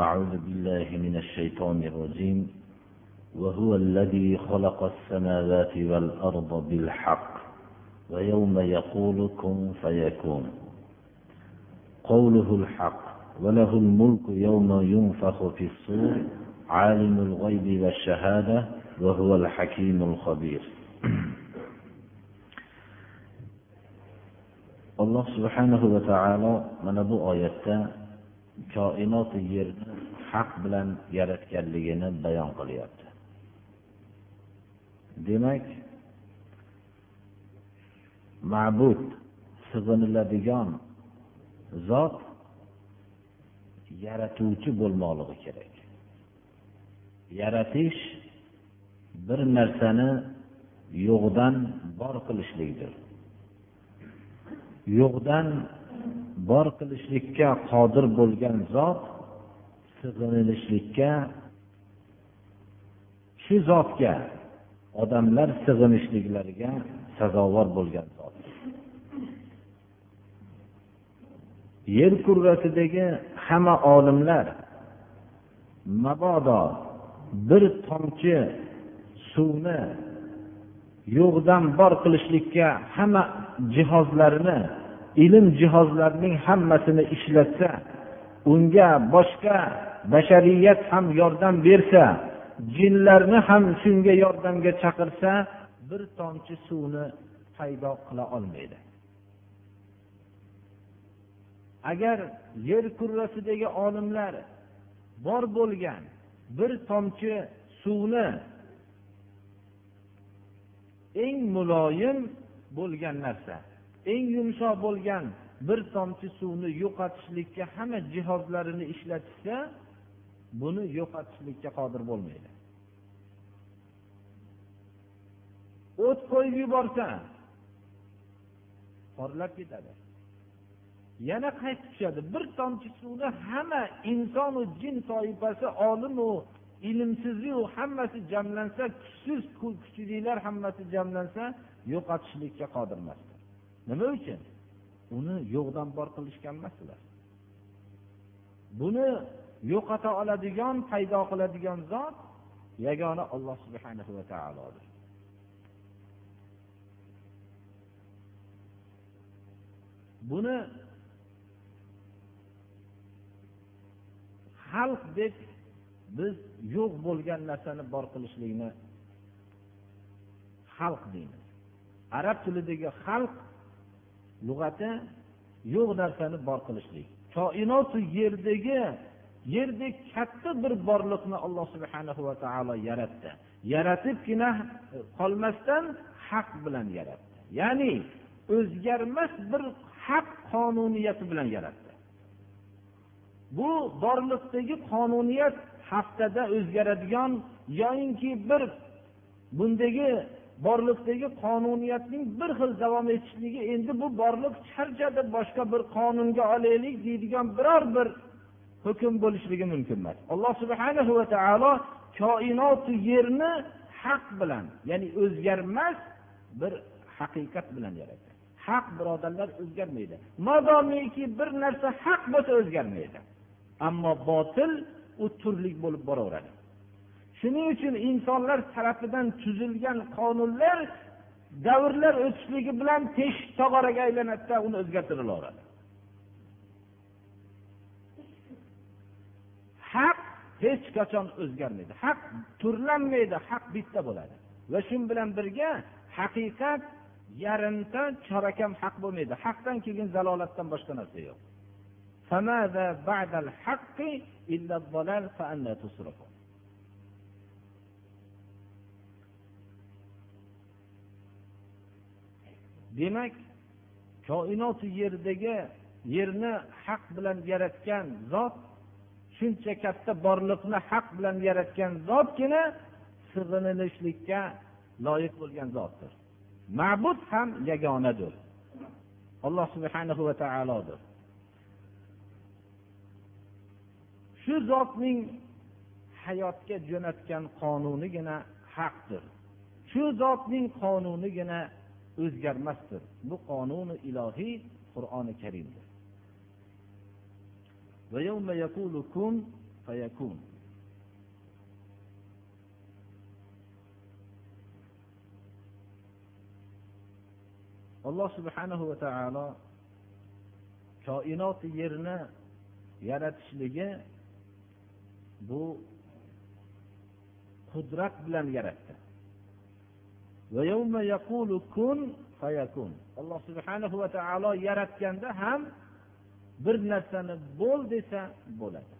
أعوذ بالله من الشيطان الرجيم وهو الذي خلق السماوات والأرض بالحق ويوم يقول كن فيكون قوله الحق وله الملك يوم ينفخ في الصور عالم الغيب والشهادة وهو الحكيم الخبير subhanahu va taolo mana bu oyatda koinoti yerni haq bilan yaratganligini bayon qilyapti. Demak ma'bud sig'iniladigan zot yaratuvchi bo'lmoqligi kerak. Yaratish bir narsani yo'qdan bor qilishlikdir. Yo'qdan bor qilishlikka qodir bo'lgan zot sig'inilishlikka shu zotga odamlar sig'inishliklariga sazovor bo'lgan zot. Yer kurrasidagi hamma olimlar mabodo bir tomchi suvni yo'qdan bor qilishlikka hamma jihozlarini ilm jihozlarining hammasini ishlatsa unga boshqa bashariyat ham yordam bersa jinlarni ham shunga yordamga chaqirsa bir tomchi suvni paydo qila olmaydi. Agar yer kurrasidagi olimlar bor bo'lgan bir tomchi suvni eng muloyim bo'lgan narsa eng yumshoq bo'lgan bir tomchi suvni yo'qotishlikka hamma jihozlarini ishlatishsa buni yo'qotishlikka qodir bo'lmaydi. O't qo'yib yuborsa porlab ketadi. Yana qaytib tushadi. Bir tomchi suvni hamma insonu jin toifasi olimu ilmsizu hammasi jamlansa kuchsiz kuchlilar hammasi jamlansa yo'qotishlikka qodir emaslar nima uchun? Uni yo'qdan bor qilishgan emaslar. Buni yo'qota oladigan paydo qiladigan zot yagona alloh subhanahu va taolodir. Buni xalq deb biz yo'q bo'lgan narsani bor qilishlikni xalq deymiz. Arab tilidagi xalq lug'ati yo'q narsani bor qilishlik. Koinotu yerdagi yerdek katta bir borliqni alloh subhanahu va taolo yaratdi. Yaratibgina qolmasdan haq bilan yaratdi. Ya'ni o'zgarmas bir haq qonuniyati bilan yaratdi. Bu borliqdagi qonuniyat haftada o'zgaradigan yoyinki bir bundagi borliqdagi qonuniyatning bir xil davom etishligi endi bu borliq charchadi boshqa bir qonunga olaylik deydigan biror bir hukm bo'lishligi mumkin emas. Alloh subhanahu va taolo koinotu yerni haq bilan ya'ni o'zgarmas bir haqiqat bilan yaratdi. Haq birodarlar o'zgarmaydi. Modomiki bir narsa haq bo'lsa o'zgarmaydi. Ammo botil u turlik bo'lib boraveradi. Shuning uchun insonlar tarafidan tuzilgan qonunlar davrlar o'tishligi bilan teshik tog'oraga aylanadida uni o'zgartirilaveradi haq hech qachon o'zgarmaydi. Haq turlanmaydi haq bitta bo'ladi. Va shu bilan birga haqiqat yarimta chorakam haq bo'lmaydi. Haqdan keyin zalolatdan boshqa narsa yo'q. Demak koinoti yerdagi yerni haq bilan yaratgan zot shuncha katta borliqni haq bilan yaratgan zotgina sig'inilishlikka loyiq bo'lgan zotdir. Ma'bud ham yagonadir. Alloh subhanahu va taolodir. Shu zotning hayotga jo'natgan qonunigina haqdir. Shu zotning qonunigina o'zgarmasdir. Bu qonuni ilohiy qur'oni karimdir. Alloh subhanahu va taolo koinot yerni yaratishligi bu qudrat bilan yaratdi. Alloh subhanahu va taolo yaratganda ham bir narsani bo'l desa bo'ladi.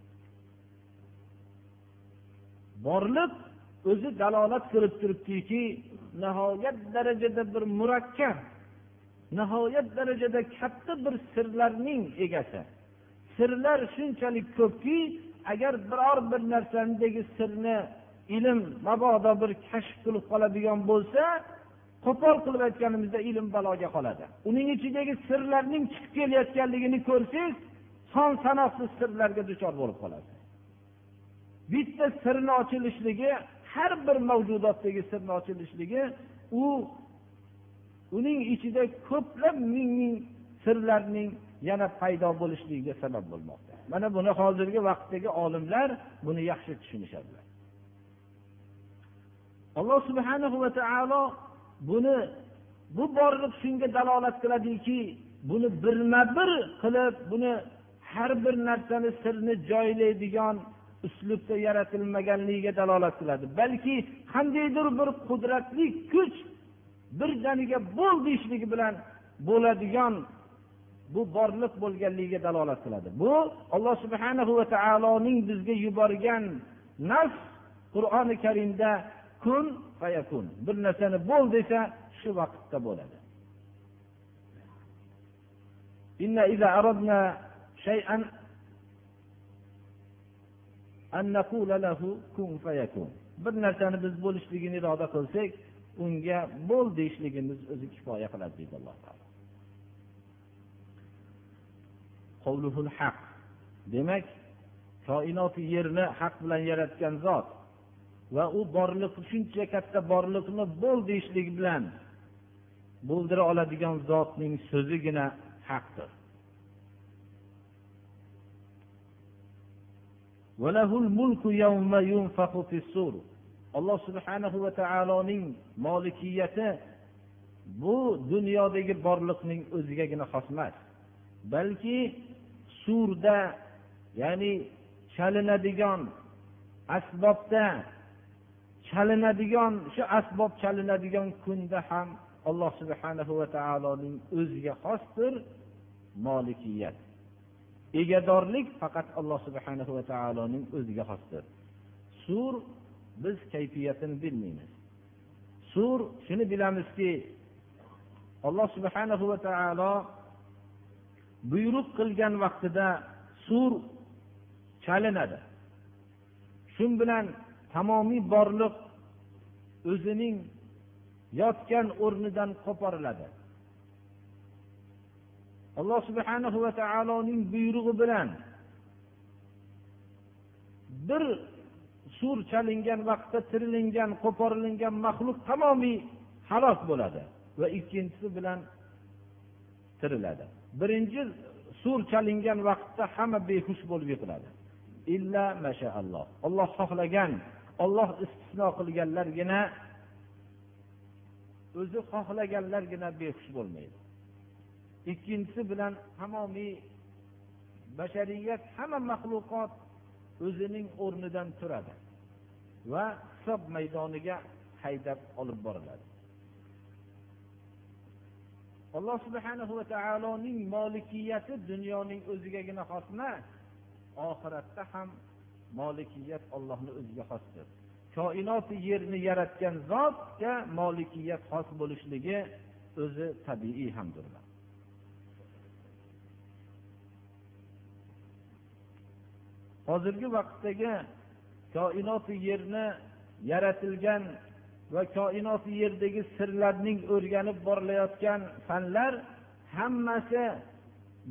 Borliq o'zi dalolat qilib turibdiki nihoyat darajada bir murakkab nihoyat darajada katta bir sirlarning egasi. Sirlar shunchalik ko'pki agar biror bir narsanidagi sirni ilm mabodo bir kashf qilib qoladigan bo'lsa qo'pol qilib aytganimizda ilm baloga qoladi. Uning ichidagi sirlarning chiqib kelayotganligini ko'rsangiz son sanoqsiz sirlarga duchor bo'lib qolasiz bitta sirni ochilishligi har bir mavjudotdagi sirni ochilishligi u uning ichida ko'plab ming ming sirlarning yana paydo bo'lishligiga sabab bo'lmoqda. Mana buni hozirgi vaqtdagi olimlar buni yaxshi tushunishadilar. Alloh subhana va taolo buni bu borliq shunga dalolat qiladiki buni birma bir qilib buni har bir narsani sirni joylaydigan uslubda yaratilmaganligiga dalolat qiladi. Balki qandaydir bir qudratli kuch birdaniga bo'l deyishligi bilan bo'ladigan bu borliq bo'lganligiga dalolat qiladi. Bu alloh subhana va taoloning bizga yuborgan nafs qur'oni karimda kun fayakun. Bir narsani bo'l desa shu vaqtda bo'ladi. Bir narsani biz bo'lishligini iroda qilsak unga bo'l deyishligimiz o'zi kifoya qiladi deydi alloh taolo. Haq. Demak koinoti yerni haq bilan yaratgan zot va u borliq shuncha katta borliqni bo'l deyishlik bilan bo'ldira oladigan zotning so'zigina haqdir. Alloh subhanahu va taoloning molikiyati bu dunyodagi borliqning o'zigagina xos emas balki surda ya'ni chalinadigan asbobda chalinadigan shu asbob chalinadigan kunda ham alloh subhanahu va taoloning o'ziga xosdir molikiyat. Egadorlik faqat alloh subhanahu va taoloning o'ziga xosdir. Sur biz kayfiyatini bilmaymiz. Sur shuni bilamizki alloh subhanahu va taolo buyruq qilgan vaqtida sur chalinadi. Shu bilan tamomiy borliq o'zining yotgan o'rnidan qo'poriladi alloh subhanahu va taoloning buyrug'i bilan bir sur chalingan vaqtda tirilingan qo'porilingan maxluq tamomiy halok bo'ladi va ikkinchisi bilan tiriladi. Birinchi sur chalingan vaqtda hamma behush bo'lib yiqiladi. Illa mashaalloh olloh xohlagan olloh istisno qilganlargina o'zi xohlaganlargina behush bo'lmaydi. Ikkinchisi bilan tamomiy bashariyat hamma maxluqot o'zining o'rnidan turadi va hisob maydoniga haydab olib boriladi. Alloh subhana va taoloning molikiyati dunyoning o'zigagina xos emas oxiratda ham molikiyat ollohni o'ziga xosdir. Koinoti yerni yaratgan zotga molikiyat xos bo'lishligi o'zi tabiiy hamdir hozirgi vaqtdagi koinoti yerni yaratilgan va koinoti yerdagi sirlarning o'rganib borilayotgan fanlar hammasi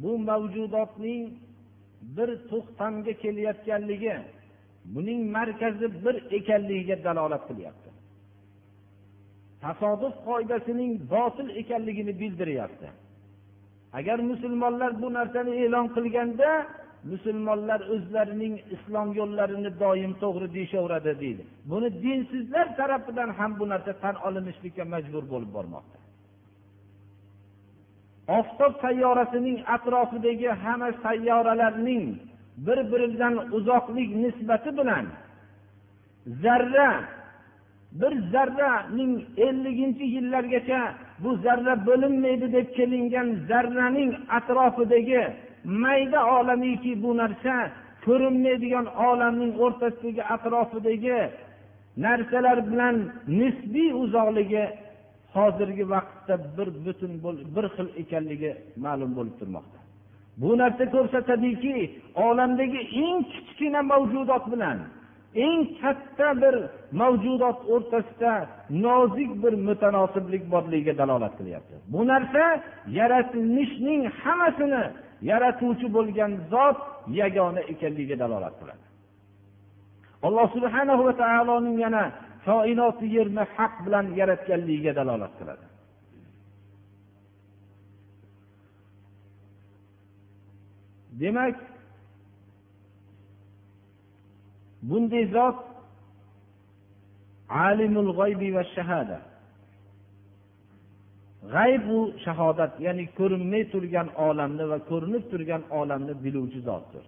bu mavjudotning bir to'xtamga kelayotganligi buning markazi bir ekanligiga dalolat qilyapti. Tasodif qoidasining botil ekanligini bildiryapti. Agar musulmonlar bu narsani e'lon qilganda musulmonlar o'zlarining islom yo'llarini doim to'g'ri deyishaveradi deydi. Buni dinsizlar tarafidan ham bu narsa tan olinishlikka majbur bo'lib bormoqda. Oftob sayyorasining atrofidagi hamma sayyoralarning bir biridan uzoqlik nisbati bilan zarra bir zarraning elliginchi yillargacha bu zarra bo'linmaydi deb kelingan zarraning atrofidagi mayda olamiki bu narsa ko'rinmaydigan olamning o'rtasidagi atrofidagi narsalar bilan nisbiy uzoqligi hozirgi vaqtda bir butun bir xil ekanligi ma'lum bo'lib turmoqda. Bu narsa ko'rsatadiki olamdagi eng kichkina mavjudot bilan eng katta bir mavjudot o'rtasida nozik bir mutanosiblik borligiga dalolat qilyapti. Bu narsa yaratilishning hammasini yaratuvchi bo'lgan zot yagona ekanligiga dalolat qiladi. Alloh subhanahu va taoloning yana koinoti yerni haq bilan yaratganligiga dalolat qiladi. Demak bunday zot alimul g'aybi va shahada. G'ayb u shahodat ya'ni ko'rinmay turgan olamni va ko'rinib turgan olamni biluvchi zotdir.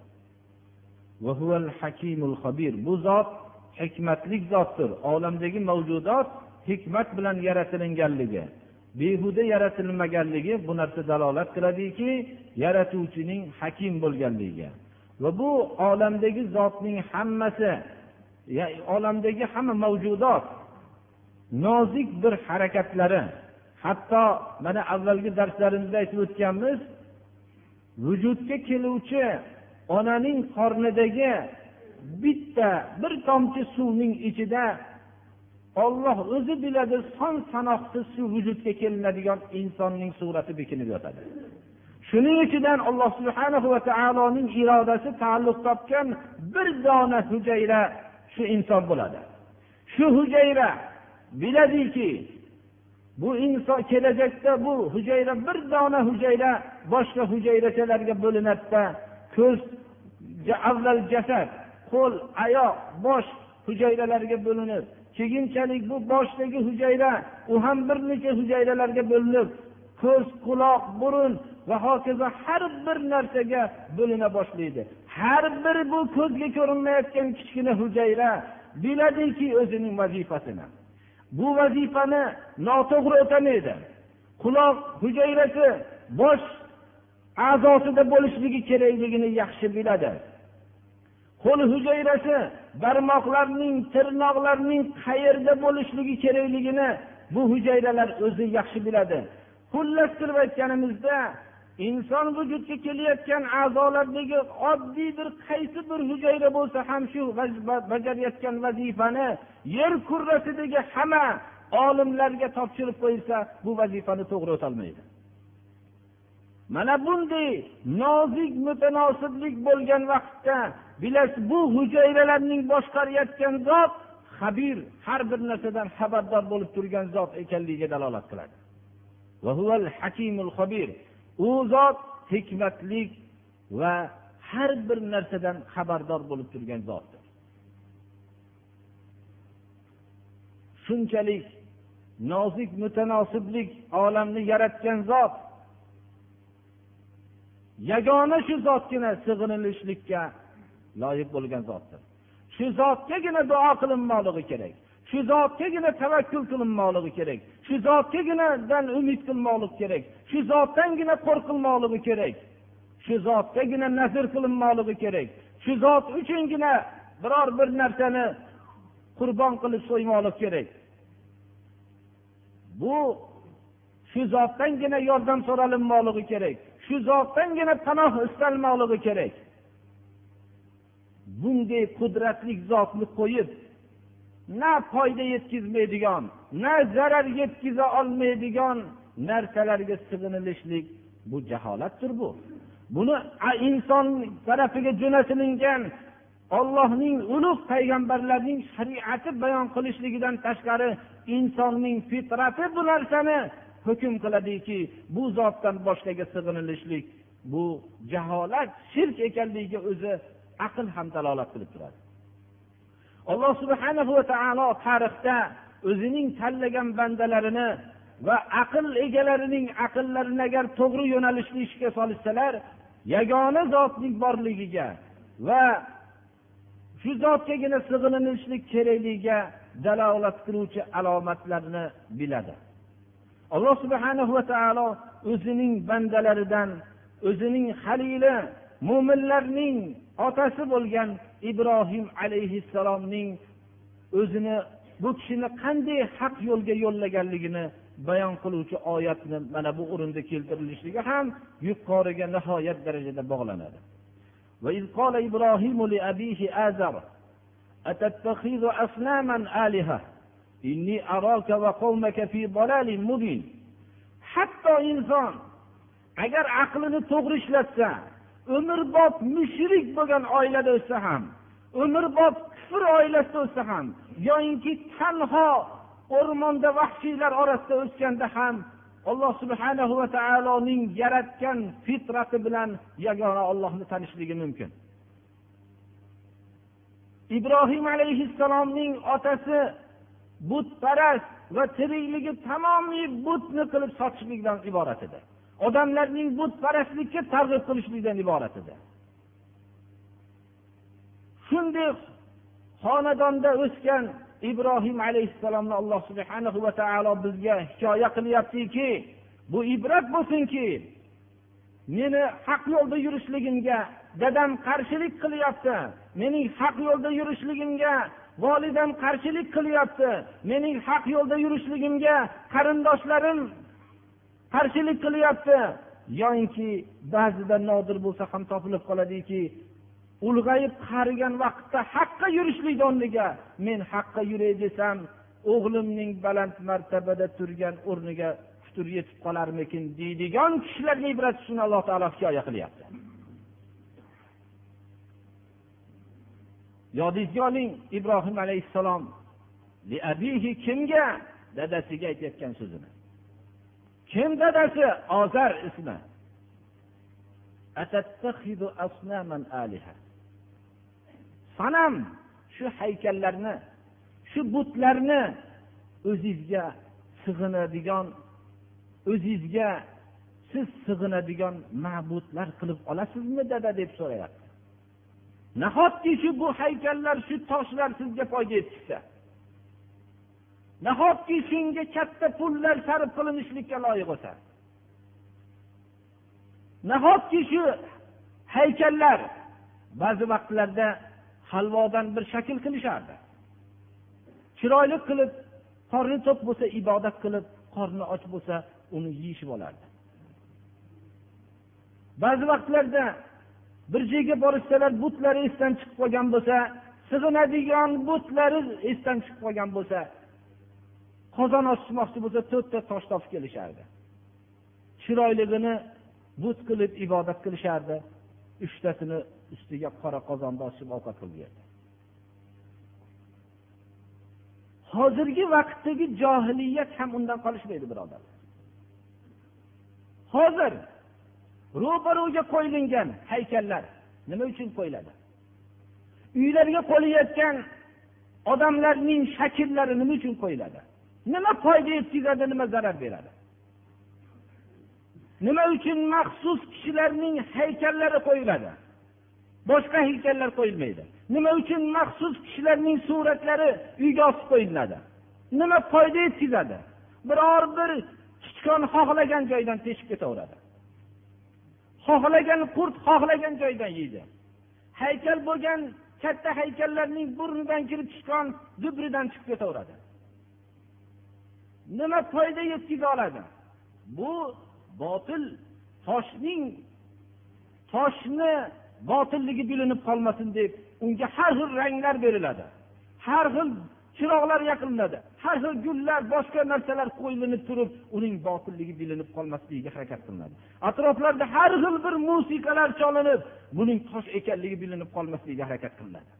Bu zot hikmatli zotdir. Olamdagi mavjudot hikmat bilan yaratilinganligi. Behuda yaratilmaganligi bu narsa dalolat qiladiki yaratuvchining hakim bo'lganligiga va bu olamdagi zotning hammasi olamdagi hamma mavjudot nozik bir harakatlari. Hatto mana avvalgi darslarimizda aytib o'tganmiz vujudga keluvchi onaning qornidagi bitta bir tomchi suvning ichida olloh o'zi biladi son sanoqsiz shu vujudga kelinadigan insonning surati bekinib yotadi. Shuning ichidan alloh subhana va taoloning irodasi taalluq topgan bir dona hujayra shu inson bo'ladi. Shu hujayra biladiki bu inson kelajakda bu hujayra bir dona hujayra boshqa hujayrachalarga bo'linadida ko'z avval jasad qo'l oyoq bosh hujayralarga bo'linib keyinchalik bu boshdagi hujayra u ham bir necha hujayralarga bo'linib ko'z quloq burun va hokazo har bir narsaga bo'lina boshlaydi. Har bir bu ko'zga ko'rinmayotgan kichkina hujayra biladiki o'zining vazifasini. Bu vazifani noto'g'ri o'tamaydi. Quloq hujayrasi bosh a'zosida bo'lishligi kerakligini yaxshi biladi. Qo'l hujayrasi barmoqlarning tirnoqlarning qayerda bo'lishligi kerakligini bu hujayralar o'zi yaxshi biladi. Xullas qilib aytganimizda inson vujudga kelayotgan a'zolardagi oddiy bir qaysi bir hujayra bo'lsa ham shu bajarayotgan vazifani yer kurrasidagi hamma olimlarga topshirib qo'yilsa bu vazifani to'g'ri o'tolmaydi. Mana bunday nozik mutanosiblik bo'lgan vaqtda bilasiz bu hujayralarning boshqarayotgan zot habir har bir narsadan xabardor bo'lib turgan zot ekanligiga dalolat qiladi. U zot hikmatlik va har bir narsadan xabardor bo'lib turgan zotdir. Shunchalik nozik mutanosiblik olamni yaratgan zot yagona shu zotgina sig'inilishlikka loyiq bo'lgan zotdir. Shu zotgagina duo qilinmoqligi kerak. Shu zotgagina tavakkul qilinmoqligi kerak. Shu zotgaginadan umid qilmoqlik kerak. Shu zotdangina qo'rqilmoqligi kerak. Shu zotgagina nazr qilinmoqligi kerak. Shu zot uchungina biror bir narsani qurbon qilib so'ymoqlik kerak. Bu shu zotdangina yordam so'ralinmoqligi kerak. Shu zotdangina panoh istalmoqligi kerak. Bunday qudratli zotni qo'yib na foyda yetkazmaydigan na zarar yetkaza olmaydigan narsalarga sig'inilishlik bu jaholatdir bu. Buni inson tarafiga jo'natilingan ollohning ulug' payg'ambarlarning shariati bayon qilishligidan tashqari insonning fitrati bu narsani hukm qiladiki bu zotdan boshqaga sig'inilishlik bu jaholat shirk ekanligiga o'zi aql ham dalolat qilib turadi. Alloh subhana va taolo tarixda o'zining tanlagan bandalarini va aql egalarining aqllarini agar to'g'ri yo'nalishli ishga solishsalar yagona zotning borligiga va shu zotgagina sig'inilishlik kerakligiga dalolat qiluvchi alomatlarni biladi. Alloh subhana va taolo o'zining bandalaridan o'zining halili mo'minlarning otasi bo'lgan ibrohim alayhissalomning o'zini bu kishini qanday haq yo'lga yo'llaganligini bayon qiluvchi oyatni mana bu o'rinda keltirilishligi ham yuqoriga nihoyat darajada bog'lanadi وإذ قال إبراهيم لأبيه آزر أتتخذ أصناما آلهة إني أراك وقومك في ضلال مبين hatto inson agar aqlini to'g'ri ishlatsa umrbod mushrik bo'lgan oilada o'ssa ham umrbod kufr oilasida o'ssa ham yoyinki tanho o'rmonda vahshiylar orasida o'sganda ham alloh subhanahu va taoloning yaratgan fitrati bilan yagona ollohni tanishligi mumkin. Ibrohim alayhissalomning otasi butparast va tirikligi tamomiy butni qilib sotishlikdan iborat edi. Odamlarning butparastlikka targ'ib qilishlikdan iborat edi. Shunday xonadonda o'sgan ibrohim alayhissalomni alloh subhana va taolo bizga hikoya qilyaptiki bu ibrat bo'lsinki meni haq yo'lda yurishligimga dadam qarshilik qilyapti mening haq yo'lda yurishligimga volidam qarshilik qilyapti mening haq yo'lda yurishligimga qarindoshlarim qarshilik qilyapti. Yoyinki ba'zida nodir bo'lsa ham topilib qoladiki ulg'ayib qarigan vaqtda haqqa yurishlikni o'rniga. Men haqqa yuray desam o'g'limning baland martabada turgan o'rniga putur yetib qolarmikin deydigan kishilarga ibrat uchun alloh taolo hikoya qilyapti. Yodingizga oling ibrohim alayhissalom kimga? dadasiga aytayotgan so'zini. Kim dadasi ozar ismi? Sanam shu haykallarni shu butlarni o'zizga sig'inadigan o'zizga siz sig'inadigan ma'budlar qilib olasizmi dada deb so'rayapti. Nahotki shu bu haykallar shu toshlar sizga foyda yetkazsa nahotki senga katta pullar sarf qilinishlikka loyiq bo'lsa nahotki shu haykallar ba'zi vaqtlarda halvodan bir shakl qilishardi? Chiroyli qilib qorni to'q bo'lsa ibodat qilib qorni och bo'lsa uni yeyishib olardi. Ba'zi vaqtlarda bir joyga borishsalar butlari esdan chiqib qolgan bo'lsa sig'inadigan butlari esdan chiqib qolgan bo'lsa qozon ochishmoqchi bo'lsa to'rtta tosh topib kelishardi. Chiroyligini but qilib ibodat qilishardi. Uchtasini ustiga qora qozonda ochib ovqat qilib berdi. Hozirgi vaqtdagi johiliyat ham undan qolishmaydi birodarlar hozir ro'baro'ga qo'yilgan haykallar nima uchun qo'yiladi? Uylarga qo'yilayotgan odamlarning shakllari nima uchun qo'yiladi? Nima foyda yetkazadi nima zarar beradi? Nima uchun maxsus kishilarning haykallari qo'yiladi? Boshqa haykallar qo'yilmaydi. Nima uchun maxsus kishilarning suratlari uyga osib qo'yiladi? Nima foyda yetkazadi biror bir sichqon xohlagan joydan teshib ketaveradi. Xohlagan qurt xohlagan joydan yeydi. Haykal bo'lgan katta haykallarning burnidan kirib sichqon dubridan chiqib ketaveradi. Nima foyda yetkaza oladi? Bu botil toshning toshni botilligi bilinib qolmasin deb unga har xil ranglar beriladi. Har xil chiroqlar yaqilinadi har xil gullar boshqa narsalar qo'yilinib turib uning botilligi bilinib qolmasligiga harakat qilinadi. Atroflarda har xil bir musiqalar cholinib buning tosh ekanligi bilinib qolmasligiga harakat qilinadi.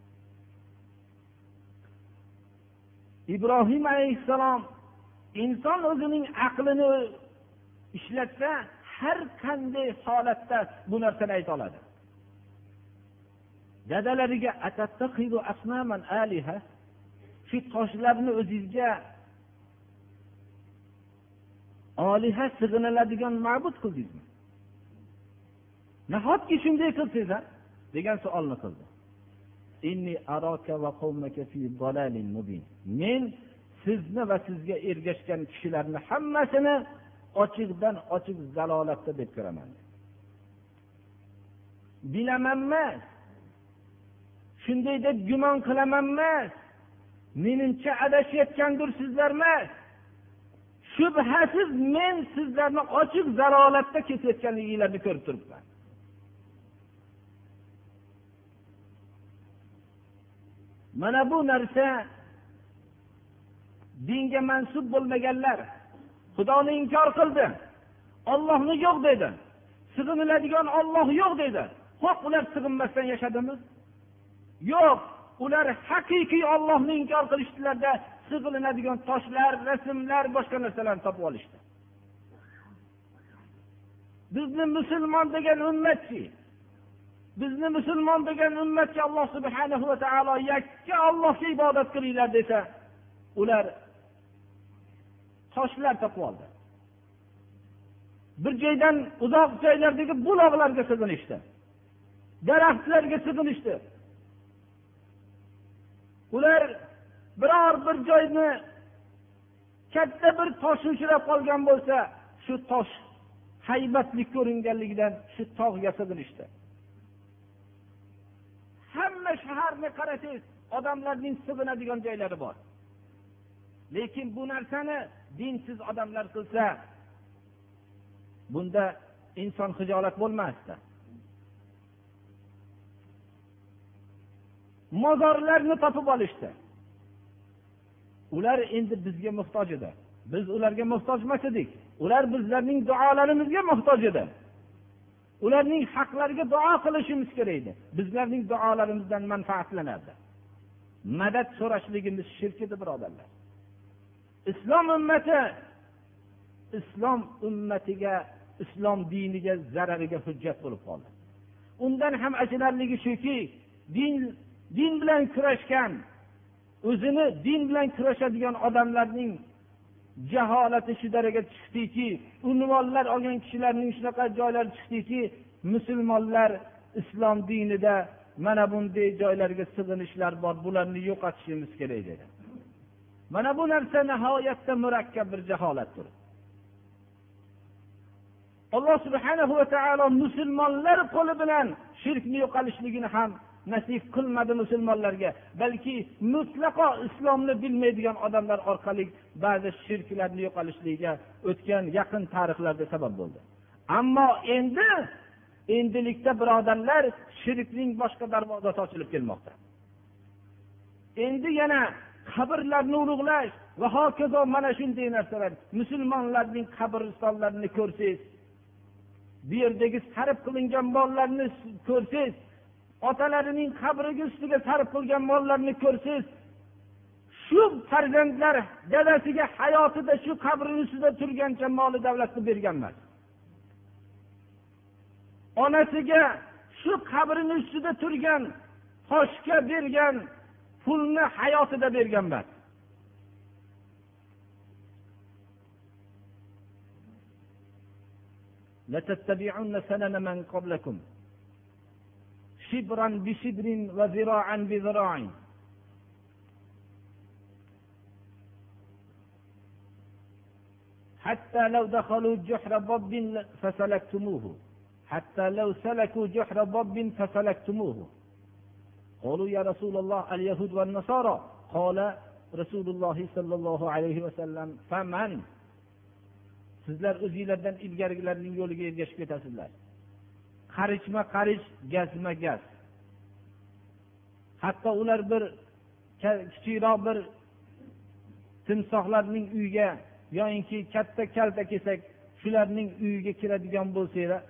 Ibrohim alayhissalom inson o'zining aqlini ishlatsa har qanday holatda bu narsani ayta oladi. Dadalariga shu toshlarni o'zizga oliha sig'iniladigan ma'bud qildingizmi? Nahotki shunday qilsangiz degan savolni qildi. Men sizni va sizga ergashgan kishilarni hammasini ochiqdan ochiq zalolatda deb ko'raman. Bilamanmas shunday deb gumon qilamanmas menimcha adashayotgandirsizlar emas shubhasiz men sizlarni ochiq zalolatda ketayotganliginglarni ko'rib turibman. Mana bu narsa dinga mansub bo'lmaganlar. Xudoni inkor qildi. Ollohni yo'q dedi? Sig'iniladigan olloh yo'q dedi. Ho'p ular sig'inmasdan yashadimi? Yo'q. Ular haqiqiy ollohni inkor qilishdilarda sig'ilinadigan toshlar rasmlar boshqa narsalarni topib olishdi. Bizni musulmon degan ummatchi bizni musulmon degan ummatga alloh subhana va taolo yakka ollohga ibodat qilinglar desa ular toshlar topib oldi. Bir joydan uzoq joylardagi buloqlarga sig'inishdi. Daraxtlarga sig'inishdi. Ular biror bir joyni katta bir tosh uchrab qolgan bo'lsa shu tosh haybatli ko'ringanligidan shu tog'ga sig'inishdi. Hamma shaharni qarasangiz odamlarning sig'inadigan joylari bor. Lekin bu narsani dinsiz odamlar qilsa bunda inson hijolat bo'lmasdi. Mozorlarni topib olishdi. Ular endi bizga muhtoj edi. Biz ularga muhtoj emas edik. Ular bizlarning duolarimizga muhtoj edi. Ularning haqlariga duo qilishimiz kerak edi. Bizlarning duolarimizdan manfaatlanardi madad so'rashligimiz shirk edi birodarlar. Islom ummati. Islom ummatiga islom diniga zarariga hujjat bo'lib qoldi. Undan ham achinarligi shuki din din bilan kurashgan o'zini din bilan kurashadigan odamlarning jaholati shu darajaga chiqdiki unvonlar olgan kishilarning shunaqa joylari chiqdiki musulmonlar islom dinida mana bunday joylarga sig'inishlar bor bularni yo'qotishimiz kerak dedi. Mana bu narsa nihoyatda murakkab bir jaholatdir. Alloh subhanahu va taolo musulmonlar qo'li bilan shirkni yo'qolishligini ham nasib qilmadi musulmonlarga. Balki mutlaqo islomni bilmaydigan odamlar orqali ba'zi shirklarni yo'qolishligiga o'tgan yaqin tarixlarda sabab bo'ldi. Ammo endi endilikda birodarlar shirkning boshqa darvozasi ochilib kelmoqda. Endi yana qabrlarni ulug'lash va hokazo mana shunday narsalar. Musulmonlarning qabristonlarini ko'rsangiz bu yerdagi sarf qilingan mollarni ko'rsangiz otalarining qabriga ustiga sarf qilgan mollarni ko'rsangiz shu farzandlar dadasiga hayotida shu qabrini ustida turgancha moli davlatni bergan emas onasiga shu qabrini ustida turgan toshga bergan pulni hayotida bergan emas لتتبعن سنن من قبلكم شبرا بشبر وذراعا بذراع حتى لو دخلوا جحر ضب فسلكتموه حتى لو سلكوا جحر ضب فسلكتموه قالوا يا رسول الله اليهود والنصارى قال رسول الله صلى الله عليه وسلم فمن sizlar o'zinglardan ilgarigilarning yo'liga ergashib ketasizlar qarichma qarich gazma gaz hatto ular bir kichikroq bir timsohlarning uyiga yoyinki katta kalta kelsak shularning uyiga kiradigan bo'lsanglar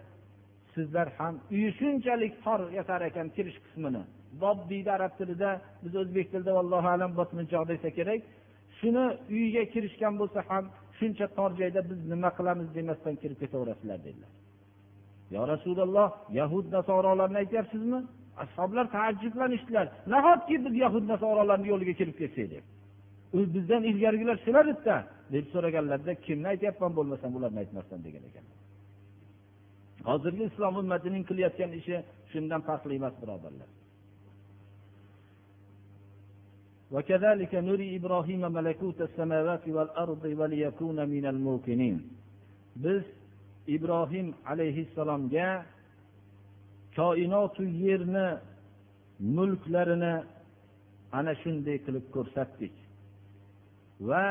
sizlar ham uyi shunchalik tor yasar ekan kirish qismini Bob deydi arab tilida biz o'zbek tilida allohu alam botminchoq desa kerak. Shuni uyiga kirishgan bo'lsa ham shuncha tor joyda biz nima qilamiz demasdan kirib ketaverasizlar dedilar. Yo rasululloh yahud nasorolarni aytyapsizmi? Ashoblar taajjublanishdilar nahotki biz yahud nasorolarni yo'liga kirib ketsak deb? Bizdan ilgarigilar shular edida deb so'raganlarida kimni aytyapman bo'lmasam ularni aytmasdan degan ekan. Hozirgi islom ummatining qilayotgan ishi shundan farqli emas birodarlar. وكذلك نري إبراهيم ملكوت السماوات والأرض وليكون من الموقنين biz ibrohim alayhissalomga koinotu yerni mulklarini ana shunday qilib ko'rsatdik va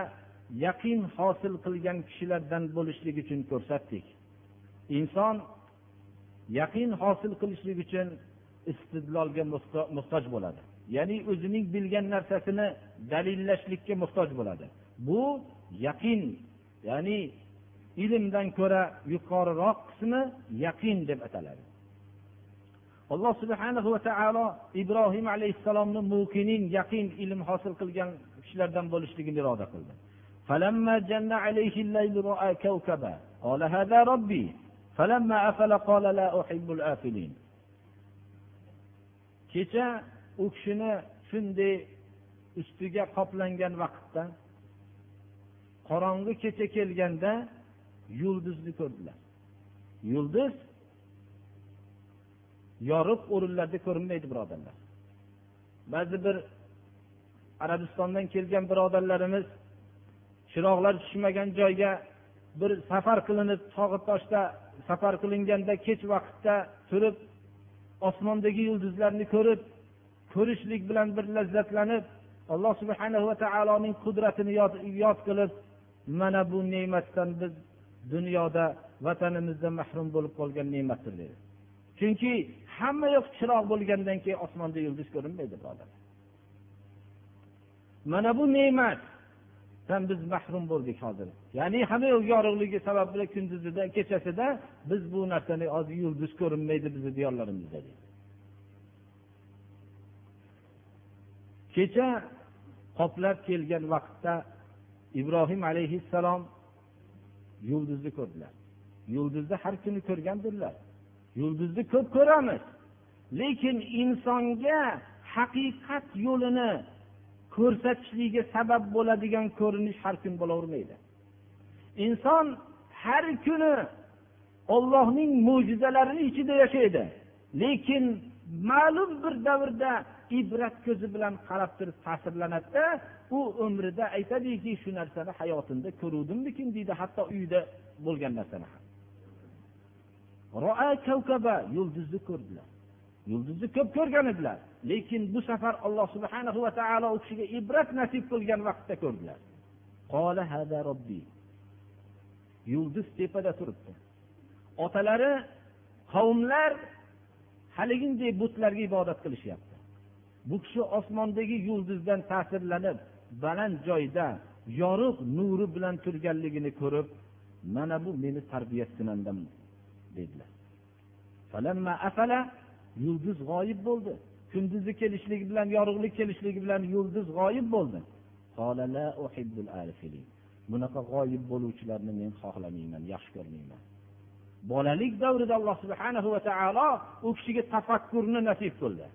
yaqin hosil qilgan kishilardan bo'lishlik uchun ko'rsatdik inson yaqin hosil qilishlik uchun istidlolga muhtoj bo'ladi ya'ni o'zining bilgan narsasini dalillashlikka muhtoj bo'ladi bu yaqin ya'ni ilmdan ko'ra yuqoriroq qismi yaqin deb ataladi alloh subhanahu va taolo ibrohim alayhissalomni mukinin yaqin ilm hosil qilgan kishilardan bo'lishligini iroda qildi فلما جن عليه الليل رأى كوكبا قال هذا ربي فلما أفل قال لا أحب الآفلين kecha u kishini shunday ustiga qoplangan vaqtda qorong'i kecha kelganda yulduzni ko'rdilar. Yulduz yorug' o'rinlarda ko'rinmaydi birodarlar. Ba'zi bir arabistondan kelgan birodarlarimiz chiroqlar tushmagan joyga bir safar qilinib tog'i toshda safar qilinganda kech vaqtda turib osmondagi yulduzlarni ko'rib ko'rishlik bilan bir lazzatlanib alloh subhana va taoloning qudratini yod qilib mana bu ne'matdan biz dunyoda vatanimizda mahrum bo'lib qolgan ne'matdir dedi. Chunki hamma yoq chiroq bo'lgandan keyin osmonda yulduz ko'rinmaydi birodarlar mana bu ne'matdan biz mahrum bo'ldik hozir. Ya'ni hamma yoq yorug'ligi sababli kunduzida kechasida biz bu narsani hozir yulduz ko'rinmaydi bizni diyorlarimizda deydi kecha qoplab kelgan vaqtda ibrohim alayhissalom yulduzni ko'rdilar. Yulduzni har kuni ko'rgandirlar. Yulduzni ko'p ko'ramiz. Lekin insonga haqiqat yo'lini ko'rsatishligiga sabab bo'ladigan ko'rinish har kun bo'lavermaydi. Inson har kuni ollohning mo'jizalarini ichida yashaydi. Lekin ma'lum bir davrda ibrat ko'zi bilan qarab turib ta'sirlanadida u umrida aytadiki shu narsani hayotimda ko'ruvdimmikin deydi hatto uyda bo'lgan narsani ham. Yulduzni ko'rdilar. Yulduzni ko'p ko'rgan edilar. Lekin bu safar alloh subhana va taolo u kishiga ibrat nasib qilgan vaqtda ko'rdilar. Yulduz tepada turibdi. Otalari qavmlar haliginday butlarga ibodat qilishyapti. Bu kishi osmondagi yulduzdan ta'sirlanib baland joyda yorug' nuri bilan turganligini ko'rib mana bu meni tarbiya kunandam dedilar. Yulduz g'oyib bo'ldi. Kunduzi kelishligi bilan yorug'lik kelishligi bilan yulduz g'oyib bo'ldi. Bunaqa g'oyib bo'luvchilarni men xohlamayman yaxshi ko'rmayman. Bolalik davrida alloh subhana va taolo u kishiga tafakkurni nasib qildi.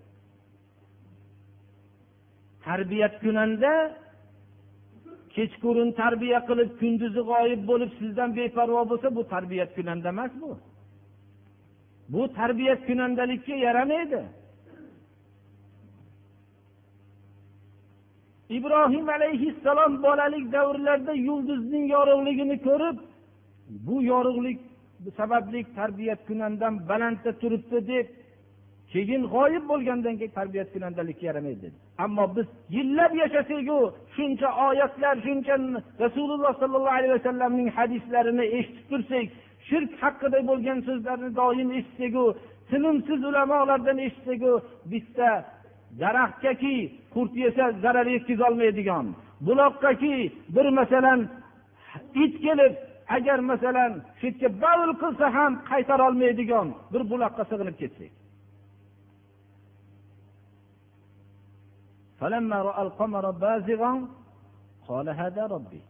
Tarbiya kunanda kechqurun tarbiya qilib kunduzi g'oyib bo'lib sizdan beparvo bo'lsa bu tarbiyat kunanda emas bu. Bu tarbiyat kunandalikka yaramaydi. Ibrohim alayhissalom bolalik davrlarida yulduzning yorug'ligini ko'rib bu yorug'lik sababli tarbiyat kunandam balandda turibdi deb keyin g'oyib bo'lgandan keyin tarbiyat kunandalikka yaramaydi dedi. Ammo biz yillab yashasaku shuncha oyatlar shuncha rasululloh sollallohu alayhi vasallamning hadislarini eshitib tursak shirk haqida bo'lgan so'zlarni doim eshitsaku tinimsiz ulamolardan eshitsaku bitta daraxtgaki qurt yesa zarar yetkazolmaydigan. Buloqqaki bir masalan it kelib agar masalan shu yerga bavul qilsa ham qaytarolmaydigan bir buloqqa sig'inib ketsak. فلما رأى القمر بازغا قال هذا ربي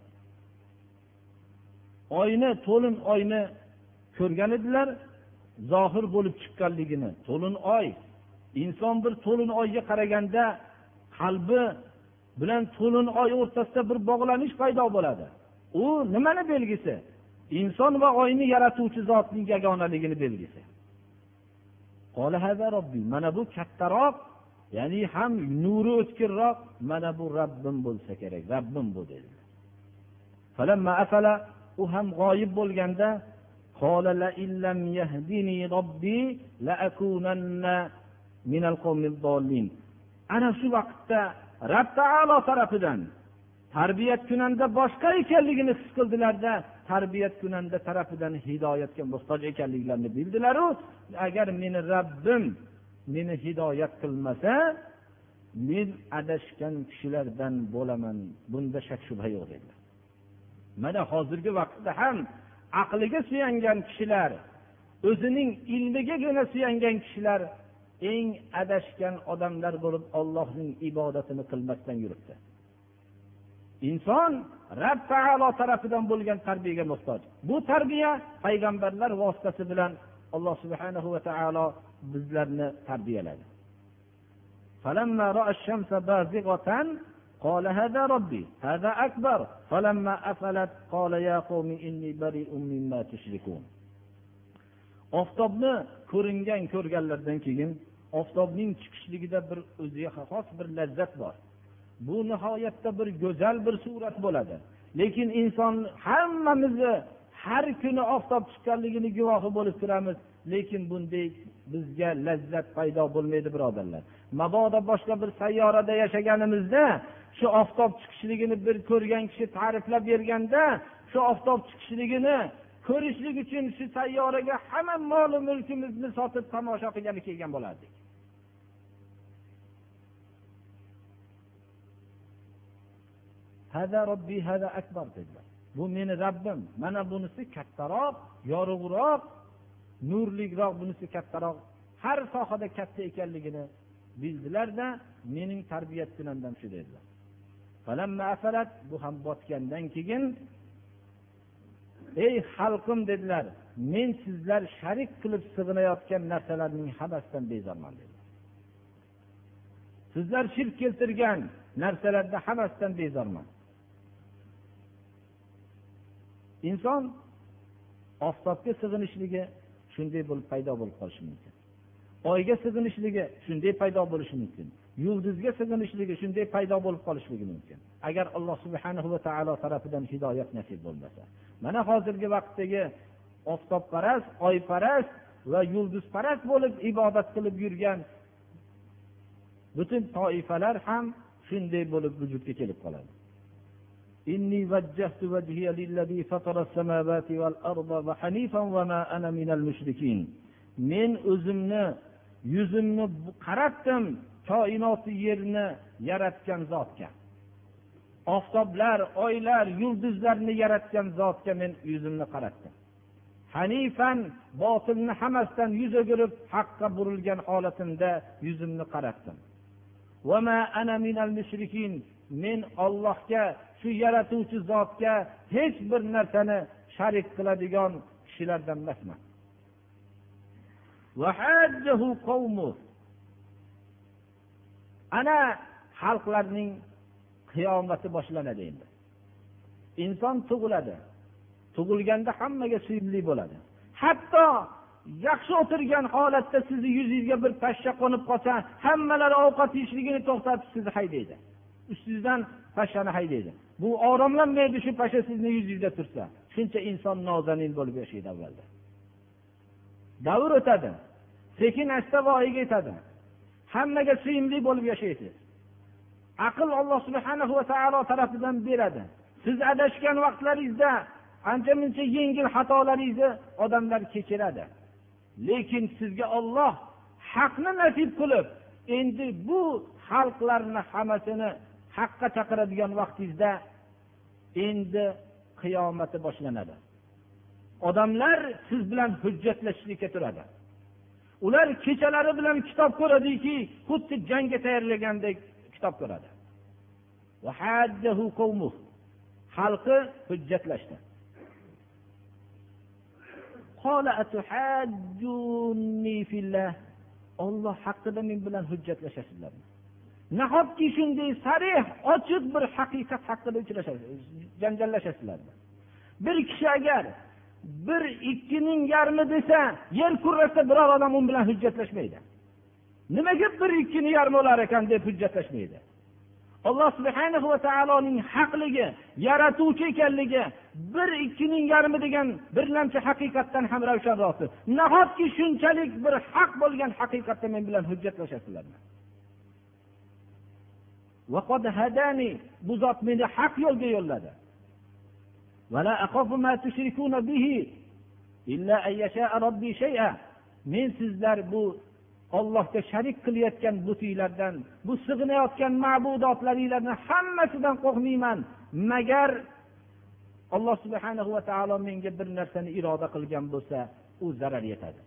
oyni to'lin oyni ko'rgan edilar zohir bo'lib chiqqanligini to'lin oy inson bir to'lin oyga qaraganda qalbi bilan to'lin oy o'rtasida bir bog'lanish paydo bo'ladi u nimani belgisi inson va oyni yaratuvchi zotning yagonaligini belgisi mana bu kattaroq ya'ni ham nuri o'tkirroq mana bu rabbim bo'lsa kerak rabbim bu dedi. U ham g'oyib bo'lganda ana shu vaqtda rab taolo tarafidan tarbiyat kunanda boshqa ekanligini his qildilarda tarbiyat kunanda tarafidan hidoyatga muhtoj ekanliklarini bildilaru agar meni rabbim meni hidoyat qilmasa men adashgan kishilardan bo'laman. Bunda shak shubha yo'q dedilar mana hozirgi vaqtda ham aqliga suyangan kishilar o'zining ilmigagina suyangan kishilar eng adashgan odamlar bo'lib ollohning ibodatini qilmasdan yuribdi. Inson rab taolo tarafidan bo'lgan tarbiyaga muhtoj. Bu tarbiya payg'ambarlar vositasi bilan alloh subhanahu va taolo bizlarni tarbiyaladi فلما رأى الشمس بازغة قال هذا ربي هذا أكبر فلما أفلت قال يا قوم إني بريء مما تشركون oftobni ko'ringan ko'rganlardan keyin oftobning chiqishligida bir o'ziga xos bir lazzat bor bu nihoyatda bir go'zal bir surat bo'ladi lekin inson hammamizni har kuni oftob chiqqanligini guvohi bo'lib turamiz Lekin bunday bizga lazzat paydo bo'lmaydi birodarlar. Mabodo boshqa bir sayyorada yashaganimizda shu oftob chiqishligini bir ko'rgan kishi ta'riflab berganda shu oftob chiqishligini ko'rishlik uchun shu sayyoraga hamma mol mulkimizni sotib tomosha qilgani kelgan bo'lardik. Dedilar. Bu meni rabbim. Mana bunisi kattaroq yorug'roq nurliroq bunisi kattaroq har sohada katta ekanligini bildilarda mening tarbiya kunandam shu dedilar. Bu ham botgandan keyin ey xalqim dedilar men sizlar sharik qilib sig'inayotgan narsalarning hammasidan bezorman dedilar. Sizlar shirk keltirgan narsalarni hammasidan bezorman. Inson oftobga sig'inishligi shunday bo'lib paydo bo'lib qolishi mumkin. Oyga sig'inishligi shunday paydo bo'lishi mumkin. Yulduzga sig'inishligi shunday paydo bo'lib qolishligi mumkin. Agar alloh subhana va taolo tarafidan hidoyat nasib bo'lmasa. Mana hozirgi vaqtdagi oftobparast oyparast va yulduzparast bo'lib ibodat qilib yurgan butun toifalar ham shunday bo'lib vujudga kelib qoladi. إني وجهت وجهي للذي فطر السماوات والأرض وحنيفا وما أنا من المشركين men o'zimni yuzimni qaratdim koinoti yerni yaratgan zotga oftoblar oylar yulduzlarni yaratgan zotga men yuzimni qaratdim hanifan botilni hammasidan yuz o'girib haqqa burilgan holatimda yuzimni qaratdim men ollohga shu yaratuvchi zotga hech bir narsani sharik qiladigan kishilardan emasman. Ana xalqlarning qiyomati boshlanadi endi. Inson tug'iladi. Tug'ilganda hammaga suyimli bo'ladi. Hatto yaxshi o'tirgan holatda sizni yuzingizga bir pashsha qo'nib qolsa hammalari ovqat yeyishligini to'xtatib sizni haydaydi ustingizdan pashshani haydaydi. Bu oromlanmaydi shu pashsha sizni yuzingizda tursa? Shuncha inson nozanin bo'lib yashaydi avvalda. Davr o'tadi. Sekin asta voyaga yetadi. Hammaga suyimli bo'lib yashaysiz. Aql alloh subhana va taolo tarafidan beradi. Siz adashgan vaqtlaringizda ancha muncha yengil xatolaringizni odamlar kechiradi. Lekin sizga olloh haqni nasib qilib endi bu xalqlarni hammasini haqqa chaqiradigan vaqtingizda endi qiyomati boshlanadi. Odamlar siz bilan hujjatlashishlikka turadi. Ular kechalari bilan kitob ko'radiki xuddi jangga tayyorlagandek kitob ko'radi. Xalqi hujjatlashdi. Olloh haqida men bilan hujjatlashasizlarmi nahotki shunday sarih ochiq bir haqiqat haqida uchrashasiz janjallashasizlar? Bir kishi agar bir ikkining yarmi desa yer kurrasida biror odam u bilan hujjatlashmaydi. Nimaga bir ikkini yarmi olar ekan deb hujjatlashmaydi? Alloh subhana va taoloning haqligi yaratuvchi ekanligi bir ikkining yarmi degan birlamchi haqiqatdan ham ravshanroqdir nahotki shunchalik bir haq bo'lgan haqiqatda men bilan hujjatlashasizlarmi bu zot meni haq yo'lga yo'lladi. men sizlar bu ollohga sharik qilayotgan butinglardan bu sig'inayotgan ma'budotlaringlarni hammasidan qo'rqmayman. Magar alloh subhana va taolo menga bir narsani iroda qilgan bo'lsa u zarar yetadi.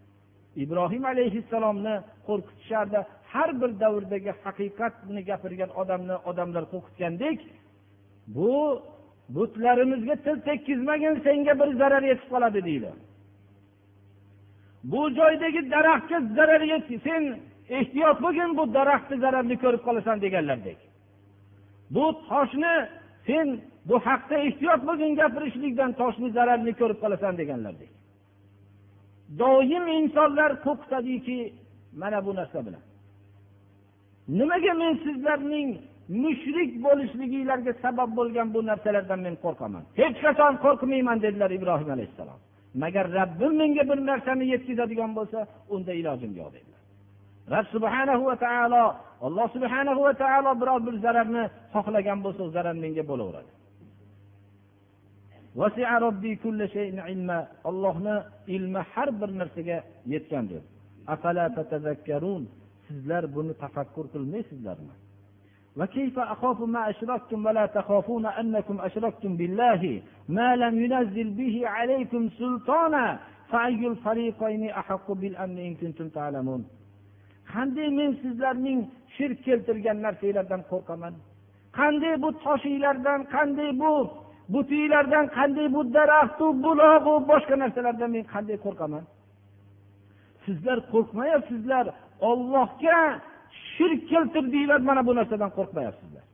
Ibrohim alayhissalomni qo'rqitishardi har bir davrdagi haqiqatni gapirgan odamni odamlar qo'rqitgandek bu butlarimizga til tekkizmagin senga bir zarar yetib qoladi deydi. Bu joydagi daraxtga zarar yetdi sen ehtiyot bo'lgin bu daraxtni zararini ko'rib qolasan deganlardek. Bu toshni sen bu haqda ehtiyot bo'lgin gapirishlikdan toshni zararini ko'rib qolasan deganlardek. Doim insonlar qo'rqitadiki mana bu narsa bilan. Nimaga men sizlarning mushrik bo'lishliginglarga sabab bo'lgan bu narsalardan men qo'rqaman? Hech qachon qo'rqmayman dedilar ibrohim alayhissalom. Magar rabbim menga bir narsani yetkazadigan bo'lsa unda ilojim yo'q dedilar. Rab subhanahu va taolo alloh subhanahu va taolo biror bir zararni xohlagan bo'lsa u zarar menga bo'laveradi. Ollohni ilmi har bir narsaga yetgandir sizlar buni tafakkur qilmaysizlarmi وكيف أخاف ما أشركتم ولا تخافون أنكم أشركتم بالله ما لم ينزل به عليكم سلطانا فأي الفريقين أحق بالأمن إن كنتم تعلمون qanday men sizlarning shirk keltirgan narsanglardan qo'rqaman qanday bu toshinglardan qanday bu butinglardan qanday bu daraxtu bulog'u boshqa narsalardan men qanday qo'rqaman sizlar qo'rqmayapsizlar ollohga shirk keltirdinglar mana bu narsadan qo'rqmayapsizlar.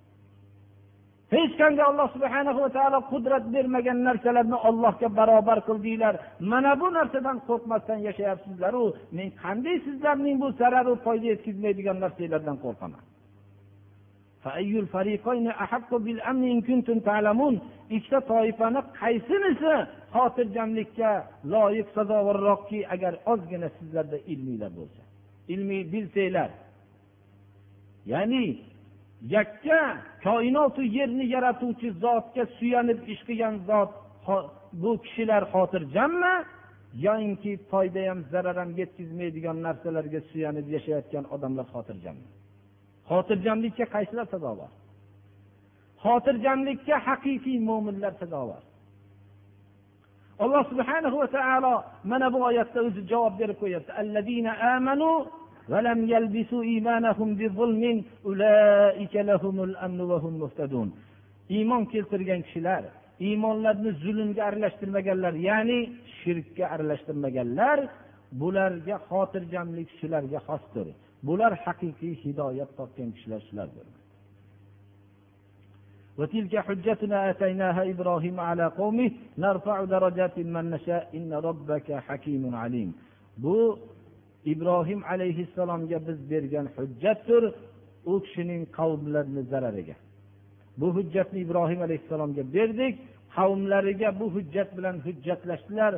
Hech qanday alloh subhana va taolo qudrat bermagan narsalarni ollohga barobar qildinglar mana bu narsadan qo'rqmasdan yashayapsizlaru. Men qanday sizlarning bu zararu foyda yetkazmaydigan narsanglardan qo'rqaman. Ikkita toifani qaysinisi xotirjamlikka loyiq sazovorroqki agar ozgina sizlarda ilminglar bo'lsa. Ilmiy bilsanglar. Ya'ni yakka koinotu yerni yaratuvchi zotga suyanib ish qilgan zot bu kishilar xotirjammi? Yoinki foyda ham zarar ham yetkazmaydigan narsalarga suyanib yashayotgan odamlar xotirjammi? Xotirjamlikka qaysilar sazovor xotirjamlikka haqiqiy mo'minlar sazovor alloh subhanahu va taolo mana bu oyatda o'zi javob berib qo'yapti. ولم يلبسوا إيمانهم بظلم أولئك لهم الأمن وهم مهتدون iymon keltirgan kishilar iymonlarni zulmga aralashtirmaganlar ya'ni shirkka aralashtirmaganlar bularga xotirjamlik shularga xosdir bular haqiqiy hidoyat topgan kishilar shulardir وتلك حجتنا آتيناها إبراهيم على قومه نرفع درجات من نشاء إن ربك حكيم عليم bu ibrohim alayhissalomga biz bergan hujjatdir. U kishining qavmlarini zarariga. Bu hujjatni ibrohim alayhissalomga berdik. Qavmlariga bu hujjat bilan hujjatlashdilar.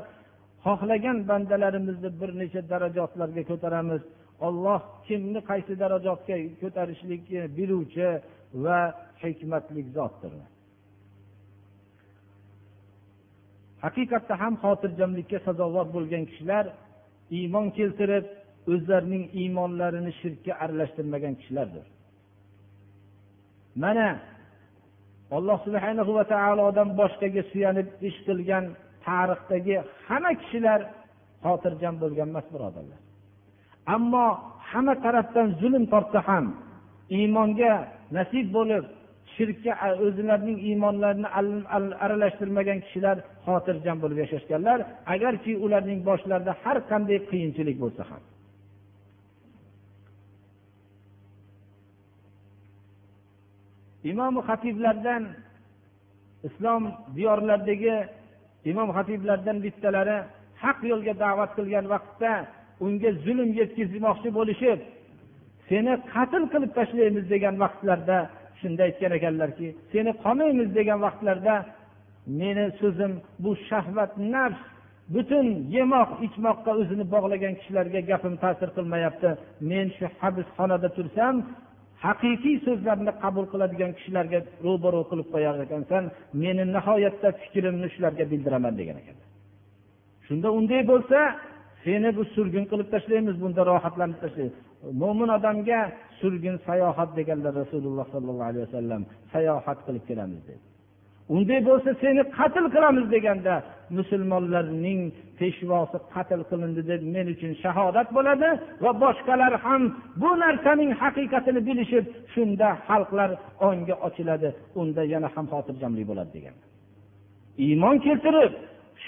Xohlagan bandalarimizni bir necha darajotlarga ko'taramiz. Olloh kimni qaysi darajotga ko'tarishlikni biluvchi va hikmatli zotdir. Haqiqatda ham xotirjamlikka sazovor bo'lgan kishilar iymon keltirib o'zlarining iymonlarini shirkka aralashtirmagan kishilardir. Mana alloh subhanahu va taolodan boshqaga suyanib ish qilgan tarixdagi hamma kishilar xotirjam bo'lgan emas birodarlar. Ammo hamma tarafdan zulm tortsa ham iymonga nasib bo'lib shirkka o'zlarining iymonlarini aralashtirmagan kishilar xotirjam bo'lib yashashganlar agarki ularning boshlarida har qanday qiyinchilik bo'lsa ham. Imom xatiblardan islom diyorlaridagi imom xatiblardan bittalari haq yo'lga da'vat qilgan vaqtda unga zulm yetkazmoqchi bo'lishib seni qatl qilib tashlaymiz degan vaqtlarda shunda aytgan ekanlarki seni qolmaymiz degan vaqtlarda meni so'zim bu shahvat nafs butun yemoq ichmoqqa o'zini bog'lagan kishilarga gapim ta'sir qilmayapti. Men shu habsxonada tursam haqiqiy so'zlarni qabul qiladigan kishilarga ro'baro qilib qo'yar ekansan meni nihoyatda fikrimni shularga bildiraman degan ekan. Shunda unday bo'lsa seni bu surgun qilib tashlaymiz bunda rohatlanib tashlaymiz. Mo'min odamga surgun sayohat deganlar rasululloh sollallohu alayhi vasallam sayohat qilib kelamiz dedi. Unday bo'lsa seni qatl qilamiz deganda musulmonlarning peshvosi qatl qilindi deb men uchun shahodat bo'ladi va boshqalar ham bu narsaning haqiqatini bilishib shunda xalqlar ongi ochiladi unda yana ham xotirjamlik bo'ladi degan. Iymon keltirib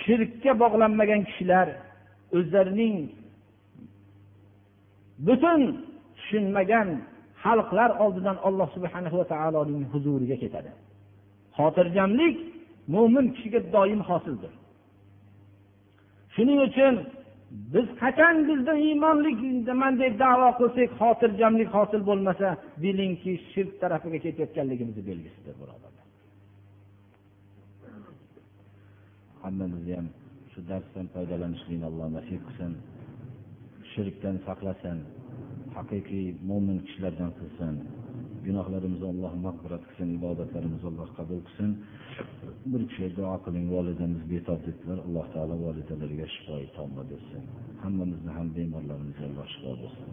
shirkka bog'lanmagan kishilar o'zlarining butun tushunmagan xalqlar oldidan alloh subhana va taoloning huzuriga ketadi. Xotirjamlik mo'min kishiga doim hosildir. Shuning uchun biz qachon bizda iymonlikman deb davo qilsak xotirjamlik hosil bo'lmasa bilingki shirk tarafiga ketayotganligimizni belgisidir birodarlar. Hammamizni ham shu darsdan foydalanishlikni alloh nasib qilsin. Shirkdan saqlasin. Haqiqiy mo'min kishilardan qilsin. Gunohlarimizni alloh mag'firat qilsin ibodatlarimizni alloh qabul qilsin. Bir kishi duo qiling volidamiz betob dedilar alloh taolo volidalariga shifoi tomma bersin. Hammamizni ham bemorlarimizni alloh shifo bersin.